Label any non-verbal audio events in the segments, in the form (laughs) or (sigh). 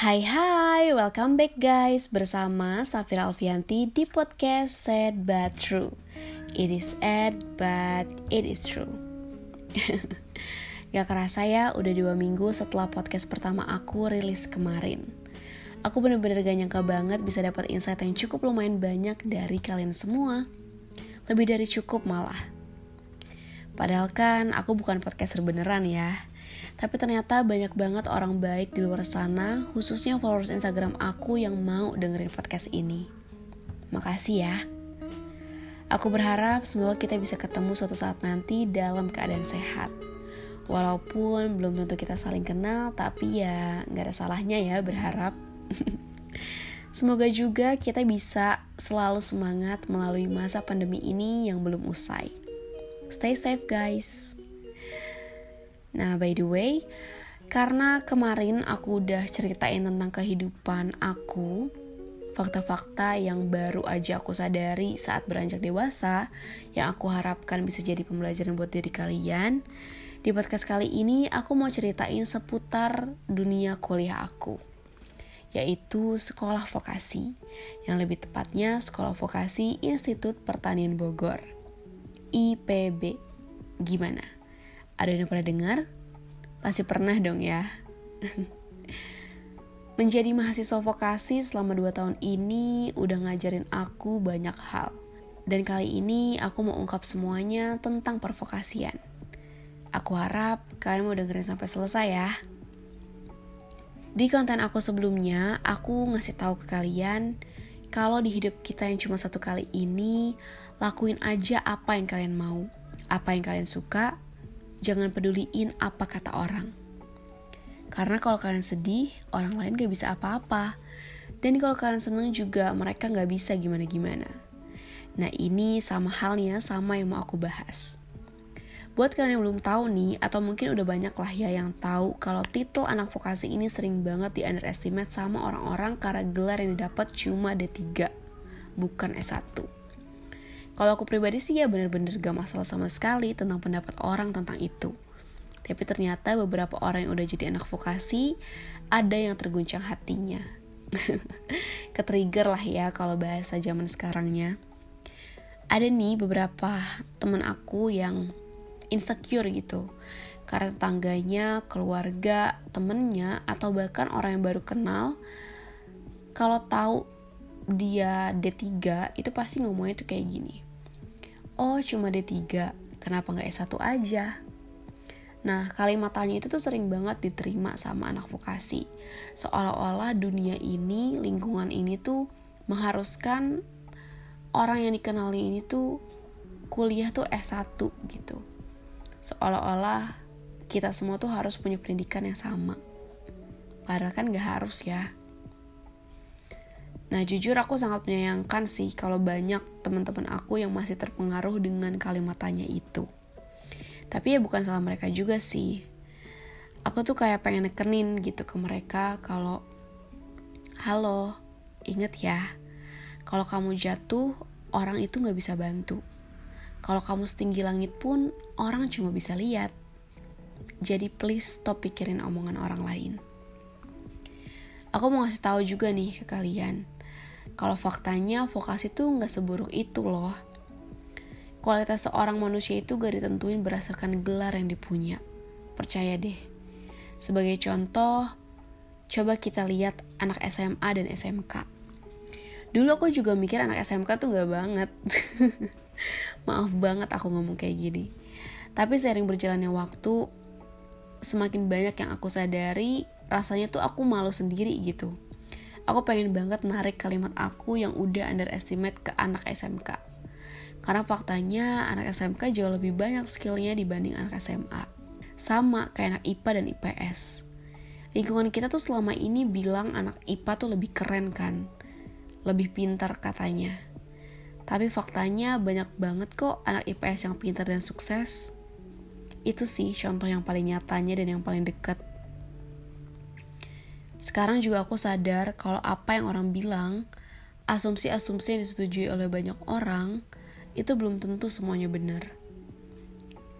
Hai hai, welcome back guys bersama Safira Alfianti di podcast Sad But True. It is sad but it is true. (laughs) Gak kerasa ya, udah dua minggu setelah podcast pertama aku rilis kemarin. Aku bener-bener gak nyangka banget bisa dapat insight yang cukup lumayan banyak dari kalian semua. Lebih dari cukup malah. Padahal kan aku bukan podcaster beneran ya tapi ternyata banyak banget orang baik di luar sana, khususnya followers Instagram aku yang mau dengerin podcast ini. Makasih ya. Aku berharap semoga kita bisa ketemu suatu saat nanti dalam keadaan sehat. Walaupun belum tentu kita saling kenal, tapi ya nggak ada salahnya ya berharap. (laughs) Semoga juga kita bisa selalu semangat melalui masa pandemi ini yang belum usai. Stay safe guys. Nah, by the way, karena kemarin aku udah ceritain tentang kehidupan aku, fakta-fakta yang baru aja aku sadari saat beranjak dewasa, yang aku harapkan bisa jadi pembelajaran buat diri kalian. Di podcast kali ini, aku mau ceritain seputar dunia kuliah aku, yaitu sekolah vokasi, yang lebih tepatnya Sekolah Vokasi Institut Pertanian Bogor, IPB. Gimana? Ada yang pernah dengar? Pasti pernah dong ya. (laughs) Menjadi mahasiswa vokasi selama 2 tahun ini udah ngajarin aku banyak hal. Dan kali ini aku mau ungkap semuanya tentang pervokasian. Aku harap kalian mau dengerin sampai selesai ya. Di konten aku sebelumnya, aku ngasih tahu ke kalian kalau di hidup kita yang cuma satu kali ini, lakuin aja apa yang kalian mau, apa yang kalian suka, jangan peduliin apa kata orang. Karena kalau kalian sedih, orang lain gak bisa apa-apa. Dan kalau kalian seneng juga, mereka gak bisa gimana-gimana. Nah ini sama halnya sama yang mau aku bahas. Buat kalian yang belum tahu nih, atau mungkin udah banyak lah ya yang tahu kalau titel anak vokasi ini sering banget di underestimate sama orang-orang karena gelar yang didapat cuma D3, bukan S1. Kalau aku pribadi sih ya bener-bener gak masalah sama sekali tentang pendapat orang tentang itu. Tapi ternyata beberapa orang yang udah jadi anak vokasi, ada yang terguncang hatinya. (laughs) Ketrigger lah ya kalau bahasa zaman sekarangnya. Ada nih beberapa temen aku yang insecure gitu. Karena tetangganya, keluarga, temennya, atau bahkan orang yang baru kenal, kalau tahu dia D3 itu pasti ngomongnya tuh kayak gini oh cuma D3, kenapa nggak S1 aja? Nah, kalimat tanya itu tuh sering banget diterima sama anak vokasi. Seolah-olah dunia ini, lingkungan ini tuh mengharuskan orang yang dikenali ini tuh kuliah tuh S1 gitu. Seolah-olah kita semua tuh harus punya pendidikan yang sama. Padahal kan gak harus ya. Nah jujur aku sangat menyayangkan sih kalau banyak teman-teman aku yang masih terpengaruh dengan kalimat tanya itu. Tapi ya bukan salah mereka juga sih. Aku tuh kayak pengen nekenin gitu ke mereka kalau Halo, inget ya, kalau kamu jatuh, orang itu gak bisa bantu. Kalau kamu setinggi langit pun, orang cuma bisa lihat. Jadi please stop pikirin omongan orang lain. Aku mau ngasih tahu juga nih ke kalian kalau faktanya vokasi tuh nggak seburuk itu loh. Kualitas seorang manusia itu gak ditentuin berdasarkan gelar yang dipunya. Percaya deh. Sebagai contoh, coba kita lihat anak SMA dan SMK. Dulu aku juga mikir anak SMK tuh gak banget. (laughs) Maaf banget aku ngomong kayak gini. Tapi sering berjalannya waktu, semakin banyak yang aku sadari, rasanya tuh aku malu sendiri gitu aku pengen banget narik kalimat aku yang udah underestimate ke anak SMK. Karena faktanya anak SMK jauh lebih banyak skillnya dibanding anak SMA. Sama kayak anak IPA dan IPS. Lingkungan kita tuh selama ini bilang anak IPA tuh lebih keren kan. Lebih pintar katanya. Tapi faktanya banyak banget kok anak IPS yang pintar dan sukses. Itu sih contoh yang paling nyatanya dan yang paling dekat sekarang juga aku sadar kalau apa yang orang bilang, asumsi-asumsi yang disetujui oleh banyak orang, itu belum tentu semuanya benar.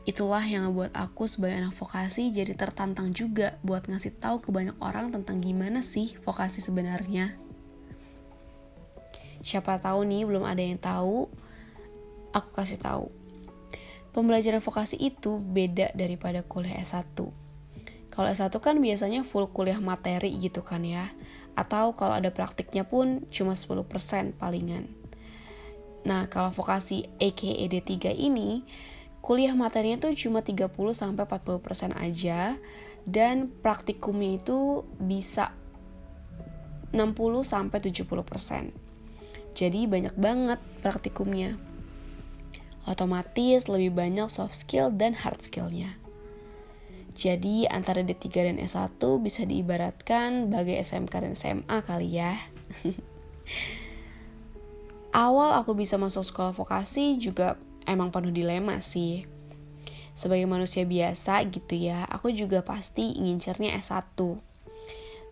Itulah yang ngebuat aku sebagai anak vokasi jadi tertantang juga buat ngasih tahu ke banyak orang tentang gimana sih vokasi sebenarnya. Siapa tahu nih belum ada yang tahu, aku kasih tahu. Pembelajaran vokasi itu beda daripada kuliah S1. Kalau S1 kan biasanya full kuliah materi gitu kan ya. Atau kalau ada praktiknya pun cuma 10% palingan. Nah, kalau vokasi AKA D3 ini, kuliah materinya tuh cuma 30 sampai 40% aja dan praktikumnya itu bisa 60 sampai 70%. Jadi banyak banget praktikumnya. Otomatis lebih banyak soft skill dan hard skillnya. Jadi antara D3 dan S1 bisa diibaratkan bagai SMK dan SMA kali ya. (laughs) Awal aku bisa masuk sekolah vokasi juga emang penuh dilema sih. Sebagai manusia biasa gitu ya, aku juga pasti ngincernya S1.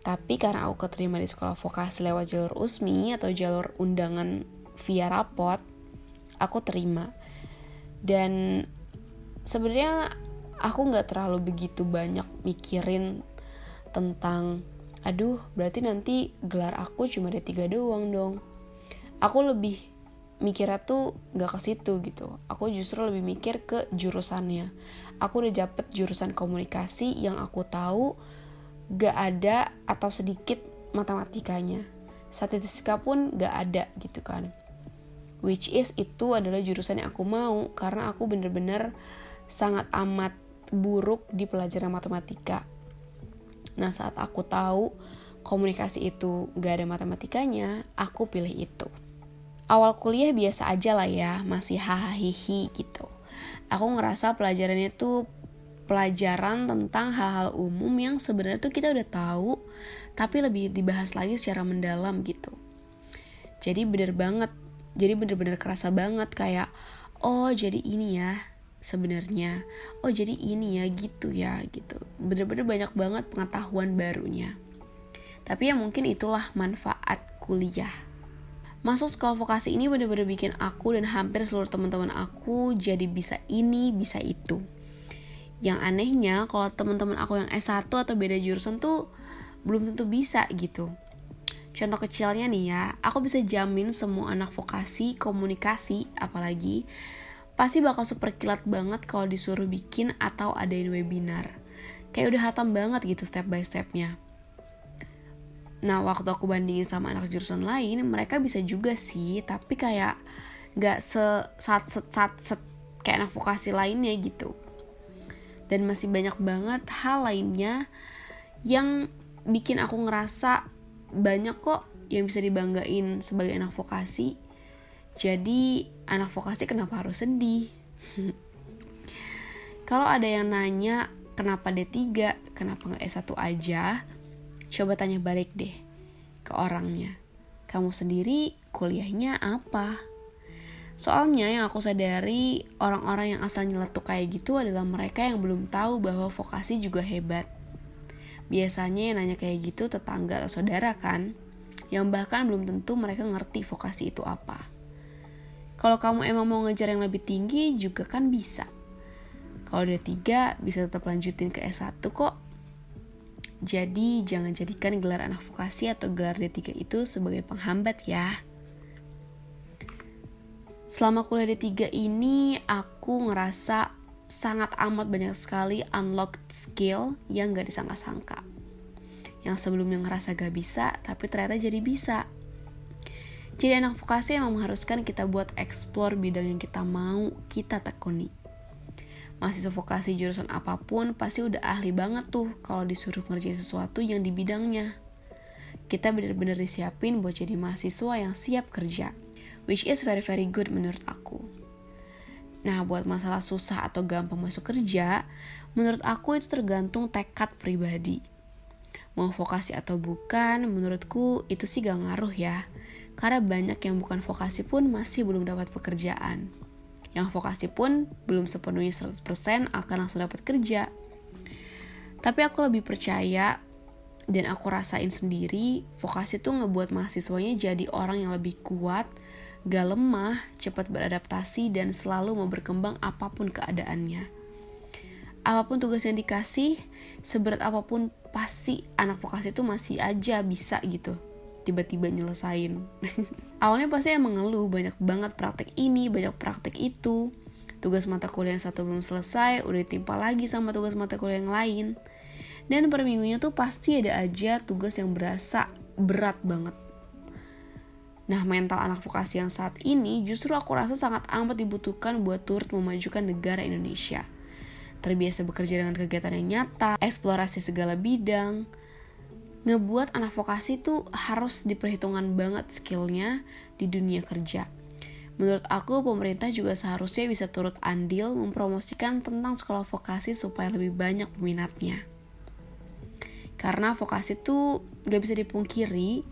Tapi karena aku keterima di sekolah vokasi lewat jalur USMI atau jalur undangan via rapot, aku terima. Dan sebenarnya aku nggak terlalu begitu banyak mikirin tentang aduh berarti nanti gelar aku cuma ada tiga doang dong. Aku lebih mikirnya tuh gak ke situ gitu. Aku justru lebih mikir ke jurusannya. Aku udah dapet jurusan komunikasi yang aku tahu gak ada atau sedikit matematikanya. Statistika pun gak ada gitu kan. Which is itu adalah jurusan yang aku mau karena aku bener-bener sangat amat buruk di pelajaran matematika nah saat aku tahu komunikasi itu gak ada matematikanya aku pilih itu awal kuliah biasa aja lah ya, masih hahaha gitu. Aku ngerasa pelajarannya tuh pelajaran tentang hal-hal umum yang sebenarnya tuh kita udah tahu, tapi lebih dibahas lagi secara mendalam gitu. Jadi bener banget, jadi bener-bener kerasa banget kayak, oh jadi ini ya sebenarnya, oh jadi ini ya gitu ya gitu. Bener-bener banyak banget pengetahuan barunya. Tapi ya mungkin itulah manfaat kuliah masuk sekolah vokasi ini bener-bener bikin aku dan hampir seluruh teman-teman aku jadi bisa ini, bisa itu. Yang anehnya kalau teman-teman aku yang S1 atau beda jurusan tuh belum tentu bisa gitu. Contoh kecilnya nih ya, aku bisa jamin semua anak vokasi, komunikasi apalagi pasti bakal super kilat banget kalau disuruh bikin atau adain webinar. Kayak udah hatam banget gitu step by stepnya. Nah waktu aku bandingin sama anak jurusan lain, mereka bisa juga sih, tapi kayak gak se sat set sat set kayak anak vokasi lainnya gitu. Dan masih banyak banget hal lainnya yang bikin aku ngerasa banyak kok yang bisa dibanggain sebagai anak vokasi. Jadi anak vokasi kenapa harus sedih? (laughs) Kalau ada yang nanya kenapa D3, kenapa nggak S1 aja? Coba tanya balik deh ke orangnya. Kamu sendiri kuliahnya apa? Soalnya yang aku sadari orang-orang yang asalnya letuk kayak gitu adalah mereka yang belum tahu bahwa vokasi juga hebat. Biasanya yang nanya kayak gitu tetangga atau saudara kan, yang bahkan belum tentu mereka ngerti vokasi itu apa. Kalau kamu emang mau ngejar yang lebih tinggi juga kan bisa. Kalau udah tiga bisa tetap lanjutin ke S1 kok jadi jangan jadikan gelar anak vokasi atau gelar D3 itu sebagai penghambat ya. Selama kuliah D3 ini aku ngerasa sangat amat banyak sekali unlocked skill yang gak disangka-sangka. Yang sebelumnya ngerasa gak bisa, tapi ternyata jadi bisa. Jadi anak vokasi yang mengharuskan kita buat explore bidang yang kita mau kita tekuni mahasiswa vokasi jurusan apa pun pasti udah ahli banget tuh kalau disuruh ngerjain sesuatu yang di bidangnya. Kita bener-bener disiapin buat jadi mahasiswa yang siap kerja, which is very very good menurut aku. Nah, buat masalah susah atau gampang masuk kerja, menurut aku itu tergantung tekad pribadi. Mau vokasi atau bukan, menurutku itu sih gak ngaruh ya. Karena banyak yang bukan vokasi pun masih belum dapat pekerjaan. Yang vokasi pun belum sepenuhnya 100% akan langsung dapat kerja. Tapi aku lebih percaya dan aku rasain sendiri, vokasi tuh ngebuat mahasiswanya jadi orang yang lebih kuat, gak lemah, cepat beradaptasi, dan selalu mau berkembang apa pun keadaannya. apa pun tugas yang dikasih, seberat apa pun pasti anak vokasi itu masih aja bisa gitu tiba-tiba nyelesain. (laughs) Awalnya pasti emang ngeluh, banyak banget praktek ini, banyak praktek itu. Tugas mata kuliah yang satu belum selesai, udah ditimpa lagi sama tugas mata kuliah yang lain. Dan per minggunya tuh pasti ada aja tugas yang berasa berat banget. Nah, mental anak vokasi yang saat ini justru aku rasa sangat amat dibutuhkan buat turut memajukan negara Indonesia terbiasa bekerja dengan kegiatan yang nyata, eksplorasi segala bidang, ngebuat anak vokasi tuh harus diperhitungkan banget skillnya di dunia kerja. Menurut aku, pemerintah juga seharusnya bisa turut andil mempromosikan tentang sekolah vokasi supaya lebih banyak peminatnya. Karena vokasi tuh gak bisa dipungkiri,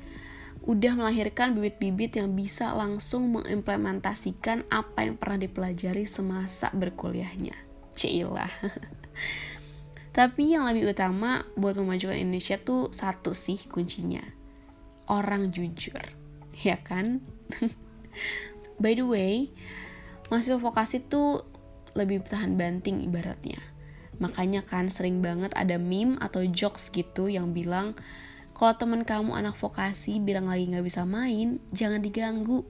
udah melahirkan bibit-bibit yang bisa langsung mengimplementasikan apa yang pernah dipelajari semasa berkuliahnya. Cilah. (laughs) Tapi yang lebih utama buat memajukan Indonesia tuh satu sih kuncinya. Orang jujur. Ya kan? (laughs) By the way, mahasiswa vokasi tuh lebih tahan banting ibaratnya. Makanya kan sering banget ada meme atau jokes gitu yang bilang kalau teman kamu anak vokasi bilang lagi nggak bisa main, jangan diganggu.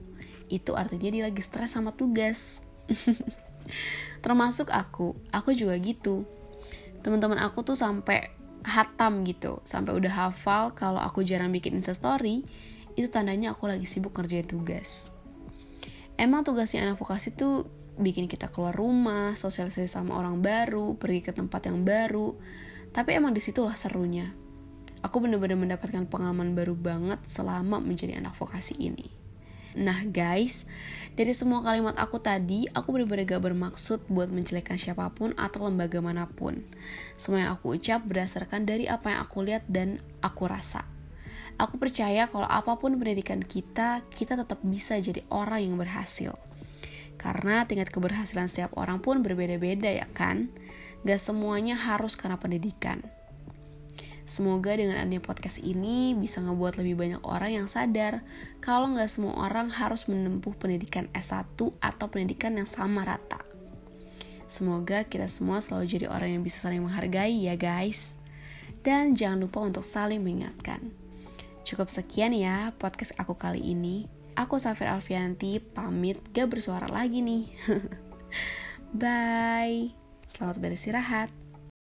Itu artinya dia lagi stres sama tugas. (laughs) termasuk aku aku juga gitu. Teman-teman aku tuh sampai hatam gitu sampai udah hafal kalau aku jarang bikin instastory itu tandanya aku lagi sibuk ngerjain tugas. Emang tugasnya anak vokasi tuh bikin kita keluar rumah sosialisasi sama orang baru pergi ke tempat yang baru. Tapi emang di situlah serunya. Aku bener-bener mendapatkan pengalaman baru banget selama menjadi anak vokasi ini Nah guys, dari semua kalimat aku tadi, aku benar-benar gak bermaksud buat menjelekkan siapa pun atau lembaga mana pun. Semua yang aku ucap berdasarkan dari apa yang aku lihat dan aku rasa. Aku percaya kalau apa pun pendidikan kita, kita tetap bisa jadi orang yang berhasil. Karena tingkat keberhasilan setiap orang pun berbeda-beda ya kan? Gak semuanya harus karena pendidikan. Semoga dengan adanya podcast ini bisa ngebuat lebih banyak orang yang sadar kalau nggak semua orang harus menempuh pendidikan S1 atau pendidikan yang sama rata. Semoga kita semua selalu jadi orang yang bisa saling menghargai ya guys. Dan jangan lupa untuk saling mengingatkan. Cukup sekian ya podcast aku kali ini. Aku Safir Alfianti, pamit gak bersuara lagi nih. (laughs) Bye. Selamat beristirahat.